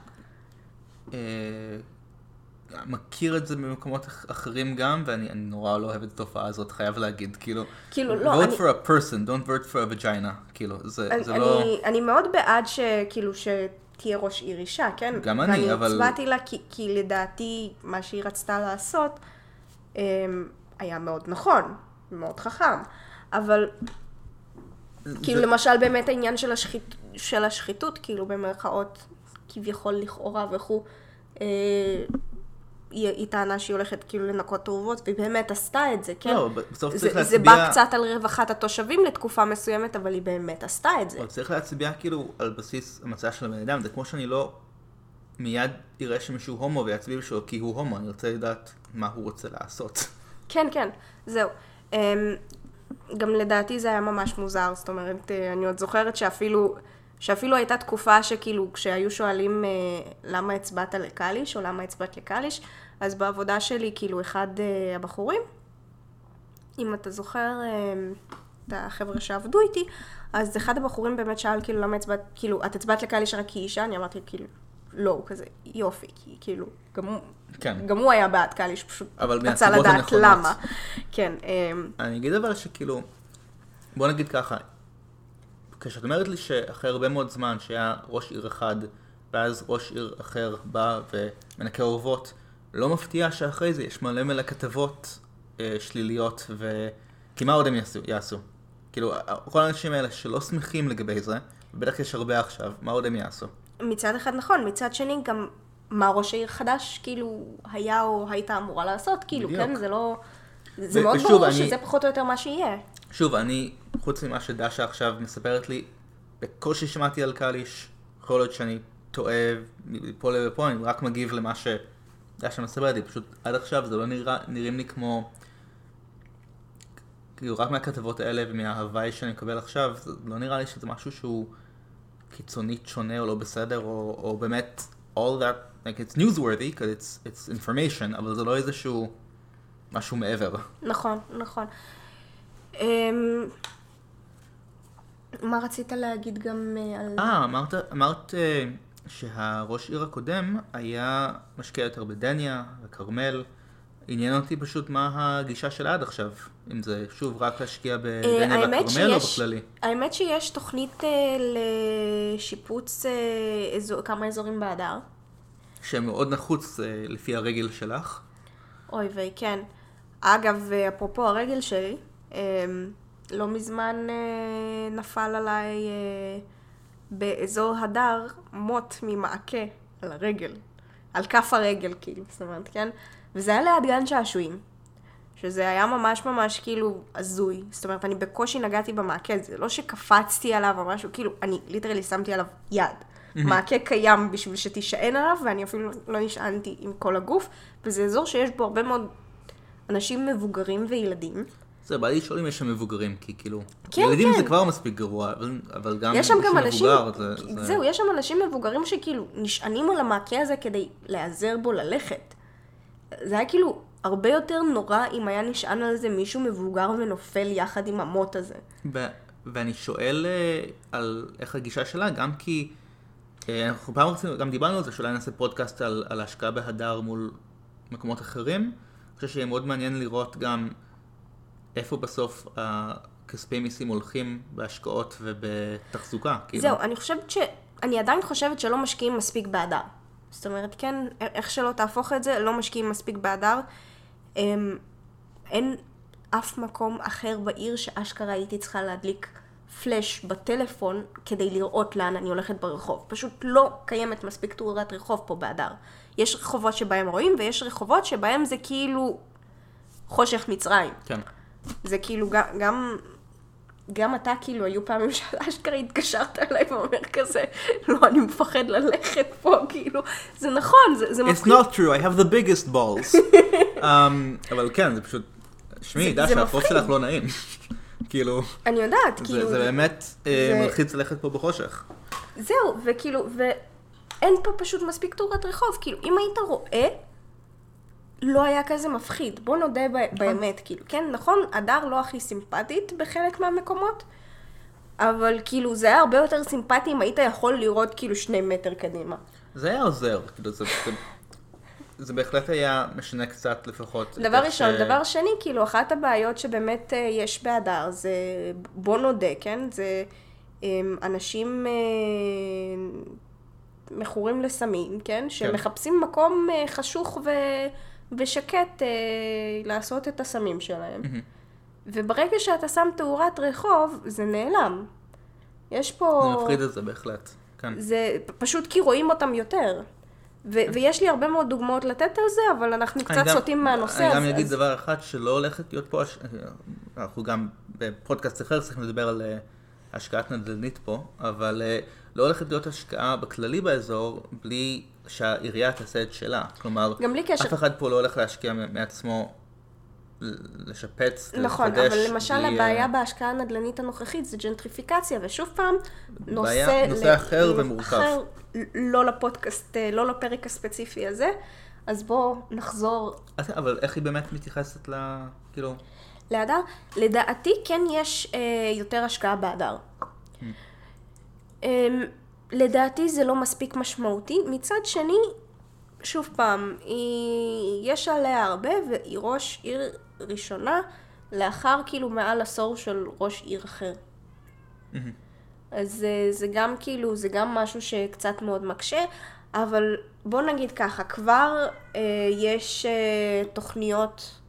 מכיר את זה במקומות אח- אחרים גם, ואני אני נורא לא אוהב את התופעה הזאת, חייב להגיד, כאילו, כאילו, לא, vote אני- for a person, don't vote for a vagina, כאילו, זה, אני, זה לא... אני, אני מאוד בעד שכאילו שתהיה ראש עיר אישה, כן? גם אני, אבל- ואני הצבעתי לה כי, כי לדעתי מה שהיא רצתה לעשות אמ, היה מאוד נכון, מאוד חכם, אבל כאילו זה- למשל באמת העניין של, השחית, של השחיתות, כאילו במרכאות כביכול לכאורה וכו', אה, היא, היא טענה שהיא הולכת כאילו לנקות תרופות, והיא באמת עשתה את זה, כן? לא, בסוף זה, צריך זה להצביע... בא קצת על רווחת התושבים לתקופה מסוימת, אבל היא באמת עשתה את זה. אבל צריך להצביע כאילו על בסיס המצע של הבן אדם, זה כמו שאני לא מיד אראה שמישהו הומו ויצביע בשבילו כי הוא הומו, אני רוצה לדעת מה הוא רוצה לעשות. כן, כן, זהו. אמ, גם לדעתי זה היה ממש מוזר, זאת אומרת, אה, אני עוד זוכרת שאפילו, שאפילו הייתה תקופה שכאילו, כשהיו שואלים אה, למה הצבעת לקליש, או למה הצבעת לקליש, אז בעבודה שלי, כאילו, אחד אה, הבחורים, אם אתה זוכר אה, את החבר'ה שעבדו איתי, אז אחד הבחורים באמת שאל, כאילו, למה הצבעת, כאילו, את הצבעת לקליש רק כי אישה? אני אמרתי, כאילו, לא, הוא כזה, יופי, כי כאילו, גם הוא, כן. גם הוא היה בעד קליש, פשוט אבל רצה לדעת הנכונות. למה. כן, אמ, אני אגיד אבל שכאילו, בוא נגיד ככה, כשאת אומרת לי שאחרי הרבה מאוד זמן שהיה ראש עיר אחד, ואז ראש עיר אחר בא ומנקה אורוות, לא מפתיע שאחרי זה יש מלא מלא כתבות אה, שליליות, ו... כי מה עוד הם יעשו? יעשו? כאילו, כל האנשים האלה שלא שמחים לגבי זה, ובטח יש הרבה עכשיו, מה עוד הם יעשו? מצד אחד נכון, מצד שני גם מה ראש העיר חדש כאילו היה או הייתה אמורה לעשות, כאילו, בדיוק. כן, זה לא... זה ו- מאוד ושוב, ברור אני- שזה פחות או יותר מה שיהיה. שוב, אני, חוץ ממה שדשה עכשיו מספרת לי, בקושי שמעתי על קליש, יכול להיות שאני טועה מפה לפה, אני רק מגיב למה שדשה מספרת לי, פשוט עד עכשיו זה לא נראה, נראים לי כמו, כאילו רק מהכתבות האלה ומההוואי שאני מקבל עכשיו, זה לא נראה לי שזה משהו שהוא קיצונית שונה או לא בסדר, או, או באמת, all that, like it's newsworthy, because it's, it's information, אבל זה לא איזשהו משהו מעבר. נכון, נכון. אמ, מה רצית להגיד גם אה, על... אה, אמרת, אמרת אה, שהראש עיר הקודם היה משקיע יותר בדניה וכרמל. עניין אותי פשוט מה הגישה שלה עד עכשיו. אם זה שוב רק להשקיע בדניה אה, האמת והכרמל או בכללי. האמת שיש תוכנית אה, לשיפוץ אה, כמה אזורים בהדר. שמאוד נחוץ לפי הרגל שלך. אוי ויי, כן. אגב, אפרופו הרגל שלי, לא מזמן נפל עליי באזור הדר מוט ממעקה על הרגל. על כף הרגל, כאילו, זאת אומרת, כן? וזה היה ליד גן שעשועים. שזה היה ממש ממש כאילו הזוי. זאת אומרת, אני בקושי נגעתי במעקה, זה לא שקפצתי עליו או משהו, כאילו, אני ליטרלי שמתי עליו יד. מעקה קיים בשביל שתישען עליו, ואני אפילו לא נשענתי עם כל הגוף, וזה אזור שיש בו הרבה מאוד אנשים מבוגרים וילדים. זה בא לי לשאול אם יש שם מבוגרים, כי כאילו, כן, ילדים כן. זה כבר מספיק גרוע, אבל, אבל גם יש שם גם אנשים, מבוגר, זה, זה... זהו, יש שם אנשים מבוגרים שכאילו נשענים על המעקה הזה כדי להיעזר בו ללכת. זה היה כאילו הרבה יותר נורא אם היה נשען על זה מישהו מבוגר ונופל יחד עם המוט הזה. ו- ואני שואל אה, על איך הגישה שלה, גם כי אה, אנחנו פעם רצינו, גם דיברנו על זה, שאולי נעשה פודקאסט על, על השקעה בהדר מול מקומות אחרים. אני חושב שיהיה מאוד מעניין לראות גם איפה בסוף הכספי מיסים הולכים בהשקעות ובתחזוקה. כאילו. זהו, אני חושבת ש... אני עדיין חושבת שלא משקיעים מספיק באדר. זאת אומרת, כן, איך שלא תהפוך את זה, לא משקיעים מספיק באדר. אמ, אין אף מקום אחר בעיר שאשכרה הייתי צריכה להדליק פלאש בטלפון כדי לראות לאן אני הולכת ברחוב. פשוט לא קיימת מספיק תאורת רחוב פה באדר. יש רחובות שבהם רואים, ויש רחובות שבהם זה כאילו חושך מצרים. כן. זה כאילו גם, גם, גם אתה כאילו, היו פעמים שאשכרה התקשרת אליי ואומר כזה, לא, אני מפחד ללכת פה, כאילו, זה נכון, זה, זה It's מפחיד. not true, I have the biggest balls. um, אבל כן, זה פשוט, דשה, החוף מפחיד. שלך לא נעים. כאילו, אני יודעת, כאילו, זה, זה באמת אה, זה- מלחיץ ללכת פה בחושך. זהו, וכאילו, אין פה פשוט מספיק תאורת רחוב. כאילו, אם היית רואה, לא היה כזה מפחיד. בוא נודה ב- באמת, כאילו, כן, נכון, הדר לא הכי סימפטית בחלק מהמקומות, אבל כאילו, זה היה הרבה יותר סימפטי אם היית יכול לראות כאילו שני מטר קדימה. זה היה עוזר, כאילו זה, זה, זה בהחלט היה משנה קצת לפחות. דבר ראשון. ש- דבר שני, כאילו, אחת הבעיות שבאמת אה, יש בהדר זה, בוא נודה, כן? זה אמ, אנשים אה, מכורים לסמים, כן? שמחפשים מקום אה, חשוך ו... ושקט אה, לעשות את הסמים שלהם. מהמם. וברגע שאתה שם תאורת רחוב, זה נעלם. יש פה... זה מפחיד את זה בהחלט, כן. זה פשוט כי רואים אותם יותר. ו- ויש לי הרבה מאוד דוגמאות לתת על זה, אבל אנחנו קצת סוטים מהנושא הזה. אני גם אגיד אז- דבר אחד שלא הולכת להיות פה, אנחנו גם בפודקאסט אחר צריכים לדבר על אה, השקעת נדל"נית פה, אבל אה, לא הולכת להיות השקעה בכללי באזור בלי שהעירייה תעשה את שלה. כלומר, גם בלי קשר. אף אחד פה לא הולך להשקיע מעצמו ל- לשפץ, נכון, לחדש. אבל למשל בלי, הבעיה אה, בהשקעה הנדל"נית הנוכחית זה ג'נטריפיקציה, ושוב פעם, נושא... בעיה- נושא אחר ומורכב. אחר, לא לפודקאסט, אה, לא לפרק הספציפי הזה, אז בואו נחזור אבל איך היא באמת מתייחסת ל... כאילו... להדר. לדעתי כן יש אה, יותר השקעה בהדר. אה, לדעתי זה לא מספיק משמעותי. מצד שני, שוב פעם, היא, יש עליה הרבה והיא ראש עיר ראשונה לאחר כאילו מעל עשור של ראש עיר אחר. אז אה, זה גם כאילו, זה גם משהו שקצת מאוד מקשה, אבל בוא נגיד ככה, כבר אה, יש אה, תוכניות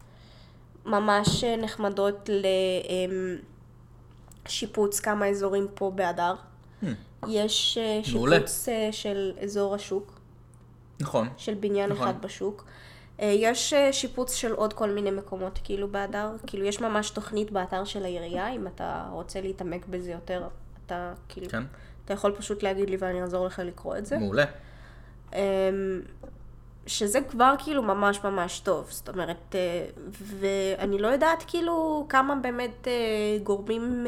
ממש אה, נחמדות לשיפוץ כמה אזורים פה באדר. Hmm, יש אה. שיפוץ אה, של אזור השוק, נכון. של בניין נכון. אחד בשוק. אה, יש שיפוץ של עוד כל מיני מקומות כאילו באדר, כאילו יש ממש תוכנית באתר של העירייה, אם אתה רוצה להתעמק בזה יותר, אתה כאילו, כן. אתה יכול פשוט להגיד לי ואני אעזור לך לקרוא את זה. מעולה. אמ, שזה כבר כאילו ממש ממש טוב, זאת אומרת, ואני לא יודעת כאילו כמה באמת גורמים,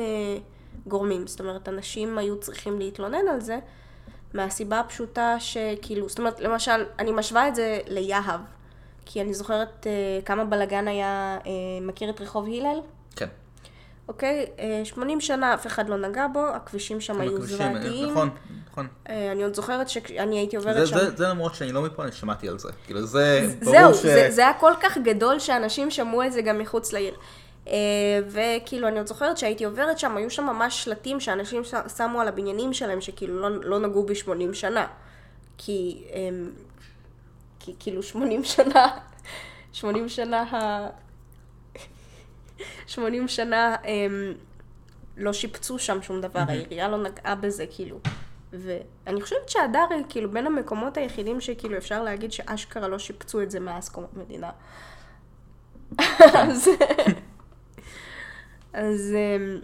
גורמים, זאת אומרת, אנשים היו צריכים להתלונן על זה, מהסיבה הפשוטה שכאילו, זאת אומרת, למשל, אני משווה את זה ליהב, כי אני זוכרת אה, כמה בלאגן היה, אה, מכיר את רחוב הלל? כן. אוקיי? אה, 80 שנה אף אחד לא נגע בו, הכבישים שם היו הכבישים, זוועתיים. נכון, נכון. אה, אני עוד זוכרת שאני הייתי עוברת זה, שם. זה, זה למרות שאני לא מפה, אני שמעתי על זה. כאילו זה, ברור זהו, ש... זה, זה היה כל כך גדול שאנשים שמעו את זה גם מחוץ לעיר. אה, וכאילו, אני עוד זוכרת שהייתי עוברת שם, היו שם ממש שלטים שאנשים שמו על הבניינים שלהם, שכאילו לא, לא נגעו ב-80 שנה. כי, אמ, כי כאילו 80 שנה, 80 שנה ה... 80 שנה הם לא שיפצו שם שום דבר, העירייה לא נגעה בזה, כאילו. ואני חושבת שהדר היא כאילו בין המקומות היחידים שכאילו אפשר להגיד שאשכרה לא שיפצו את זה מאז קום המדינה. אז... אז... אמ,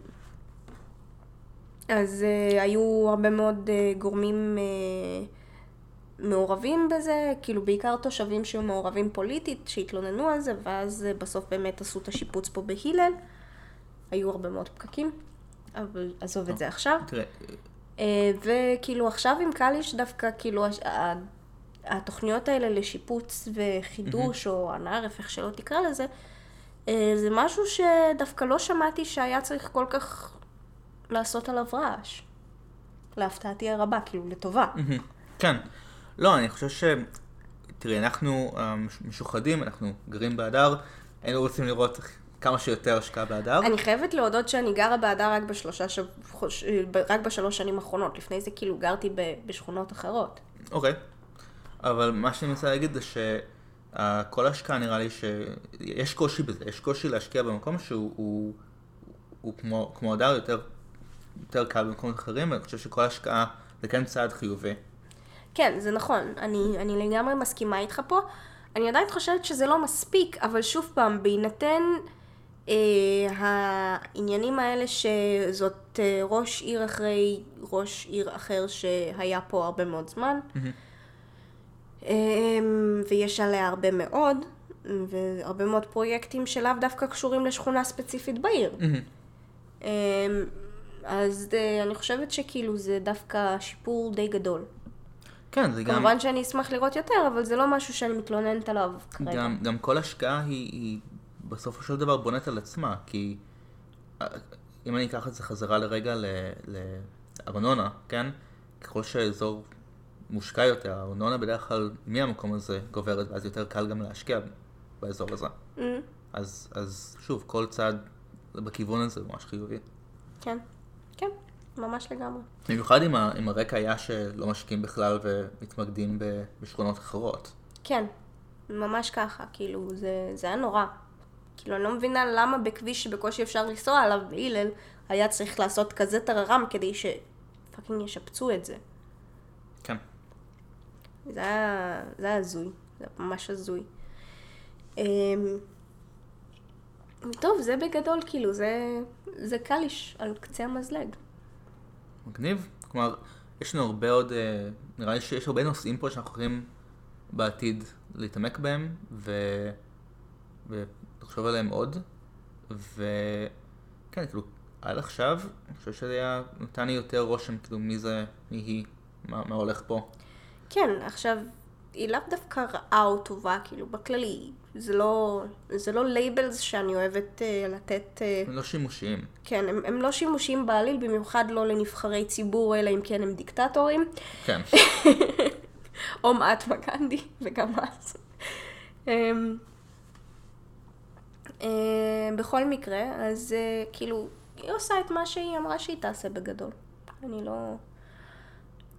אז אה, היו הרבה מאוד אה, גורמים אה, מעורבים בזה, כאילו בעיקר תושבים שהיו מעורבים פוליטית, שהתלוננו על זה, ואז בסוף באמת עשו את השיפוץ פה בהלל. היו הרבה מאוד פקקים, אבל עזוב את זה עכשיו. תראה, אה, וכאילו עכשיו עם קליש דווקא כאילו התוכניות האלה לשיפוץ וחידוש או הנערף, איך שלא תקרא לזה, זה משהו שדווקא לא שמעתי שהיה צריך כל כך לעשות עליו רעש. להפתעתי הרבה, כאילו לטובה. כן. לא, אני חושב ש... תראי, אנחנו אה, משוחדים, אנחנו גרים באדר, היינו רוצים לראות כמה שיותר השקעה באדר. אני חייבת להודות שאני גרה באדר רק בשלושה שב... חוש- רק בשלוש שנים האחרונות. לפני זה כאילו גרתי ב... בשכונות אחרות. אוקיי. אבל מה שאני מנסה להגיד זה שכל ההשקעה נראה לי שיש קושי בזה, יש קושי להשקיע במקום שהוא הוא, הוא כמו, כמו הדר יותר, יותר קל במקומות אחרים, ואני חושב שכל השקעה זה כן צעד חיובי. כן, זה נכון, אני, אני לגמרי מסכימה איתך פה. אני עדיין חושבת שזה לא מספיק, אבל שוב פעם, בהינתן אה, העניינים האלה שזאת אה, ראש עיר אחרי ראש עיר אחר שהיה פה הרבה מאוד זמן, אה, ויש עליה הרבה מאוד, והרבה מאוד פרויקטים שלאו דווקא קשורים לשכונה ספציפית בעיר. אה, אז אה, אני חושבת שכאילו זה דווקא שיפור די גדול. כן, זה גם... כמובן שאני אשמח לראות יותר, אבל זה לא משהו שאני מתלוננת עליו כרגע. גם, גם כל השקעה היא, היא בסופו של דבר בונת על עצמה, כי אה, אם אני אקח את זה חזרה לרגע לארנונה, כן? ככל שהאזור מושקע יותר, הארנונה בדרך כלל מהמקום הזה גוברת, ואז יותר קל גם להשקיע באזור הזה. Mm, אז, אז שוב, כל צעד בכיוון הזה הוא ממש חיובי. כן, כן, ממש לגמרי. במיוחד אם, ה- אם הרקע היה שלא משקיעים בכלל ומתמקדים ב- בשכונות אחרות. כן, ממש ככה, כאילו, זה, זה היה נורא. כאילו, אני לא מבינה למה בכביש שבקושי אפשר לנסוע עליו בהלל, היה צריך לעשות כזה טררם כדי שפאקינג ישפצו את זה. זה היה, זה היה הזוי, זה היה ממש הזוי. אמ, טוב, זה בגדול, כאילו, זה, זה קליש על קצה המזלג. מגניב. כלומר, יש לנו הרבה עוד, אה, נראה לי שיש הרבה נושאים פה שאנחנו יכולים בעתיד להתעמק בהם, ו... ולחשוב עליהם עוד. וכן, כאילו, עד עכשיו, אני חושב שזה היה, נתן לי יותר רושם, כאילו, מי זה, מי היא, מה, מה הולך פה. כן, עכשיו, היא לאו דווקא רעה או טובה, כאילו, בכללי. זה לא, זה לא labels שאני אוהבת uh, לתת, uh, הם לא שימושיים. כן, הם, הם לא שימושים בעליל, במיוחד לא לנבחרי ציבור, אלא אם כן הם דיקטטורים, כן. או מעטמה גנדי, וגם אז. אמ, אה, בכל מקרה, אז אה, כאילו, היא עושה את מה שהיא אמרה שהיא תעשה בגדול. אני לא...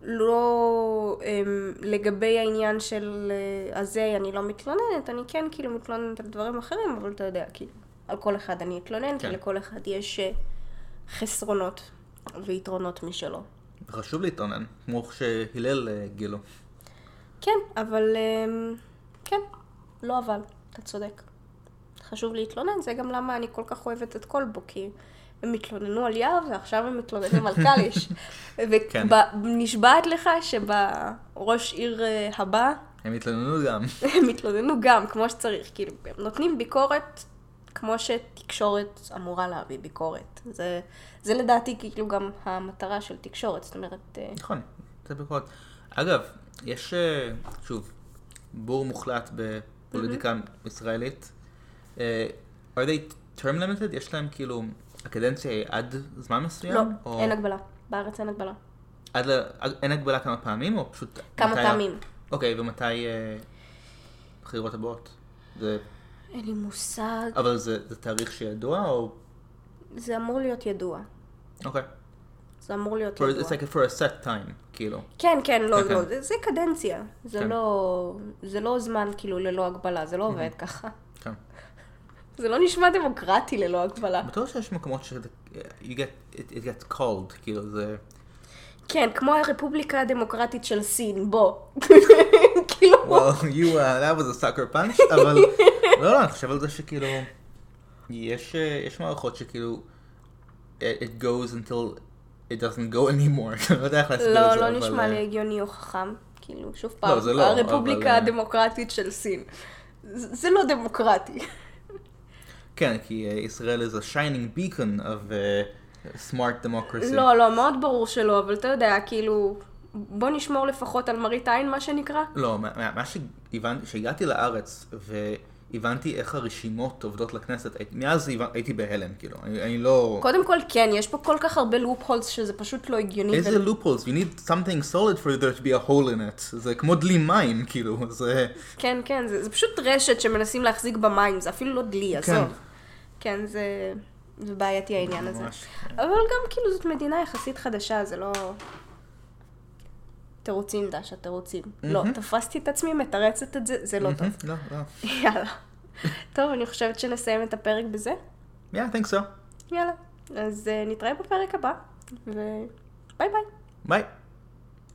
לא um, לגבי העניין של uh, הזה אני לא מתלוננת, אני כן כאילו מתלוננת על דברים אחרים, אבל אתה יודע, כאילו, על כל אחד אני אתלונן, כן. כי לכל אחד יש uh, חסרונות ויתרונות משלו. וחשוב להתאונן, כמו שהלל אה, גילו. כן, אבל um, כן, לא אבל, אתה צודק. חשוב להתלונן, זה גם למה אני כל כך אוהבת את כלבו, כי הם התלוננו על יער ועכשיו הם מתלוננים על קליש. כן. ונשבעת לך שבראש עיר אה, הבא הם התלוננו גם. הם התלוננו גם, כמו שצריך. כאילו, הם נותנים ביקורת כמו שתקשורת אמורה להביא ביקורת. זה, זה לדעתי כאילו גם המטרה של תקשורת, זאת אומרת... אה, נכון, זה ביקורת. אגב, יש, אה, שוב, בור מוחלט בפוליטיקה ישראלית. אה, are they term limited? יש להם כאילו, הקדנציה היא עד זמן מסוים? לא, או אין הגבלה. בארץ אין הגבלה. עד ל... אין הגבלה כמה פעמים, או פשוט... כמה מתי פעמים. אוקיי, ומתי אה, בחירות הבאות? זה... אין לי מושג. אבל זה, זה תאריך שידוע, או... זה אמור להיות ידוע. אוקיי. זה אמור להיות For, ידוע. it's like for a set time, כאילו. כן, כן, לא, כן, לא, כן. זה, זה קדנציה. זה כן. לא, זה לא זמן כאילו ללא הגבלה, זה לא עובד ככה. זה לא נשמע דמוקרטי ללא הגבלה. בטוח שיש מקומות ש... you get, it, it gets called, כאילו זה... כן, כמו הרפובליקה הדמוקרטית של סין, בוא. כאילו, well, you, uh, that was a sucker punch, אבל לא, לא, אני חושב על זה שכאילו, יש, אה, יש מערכות שכאילו, it, it goes until it doesn't go anymore, לא יודע איך להסביר את לא, זה, לא אבל... נשמע אה, לי הגיוני או חכם. כאילו, שוב פעם, זה לא, הרפובליקה אה, הדמוקרטית של סין. זה זה לא דמוקרטי. כן, כי uh, ישראל is a shining beacon of uh, smart democracy. לא, לא, מאוד ברור שלא, אבל אתה יודע, כאילו, בוא נשמור לפחות על מראית עין, מה שנקרא. לא, מה, מה- שהבנתי, כשהגעתי לארץ והבנתי איך הרשימות עובדות לכנסת, מאז הייתי בהלם, כאילו, אני, אני לא... קודם כל, כן, יש פה כל כך הרבה לופ הולס שזה פשוט לא הגיוני. איזה ו- loopholes? You need something solid for there to be a hole in it. זה כמו דלי מים, כאילו, זה... כן, כן, זה, זה פשוט רשת שמנסים להחזיק במים, זה אפילו לא דלי, כן. עזוב. כן, זה, זה בעייתי העניין הזה. ממש. אבל גם כאילו זאת מדינה יחסית חדשה, זה לא... תירוצים, דשה, תירוצים. לא, תפסתי את עצמי מתרצת את זה, זה לא טוב. לא, לא. יאללה. טוב, אני חושבת שנסיים את הפרק בזה. Yeah, I think so. יאללה. אז uh, נתראה בפרק הבא, וביי ביי. ביי.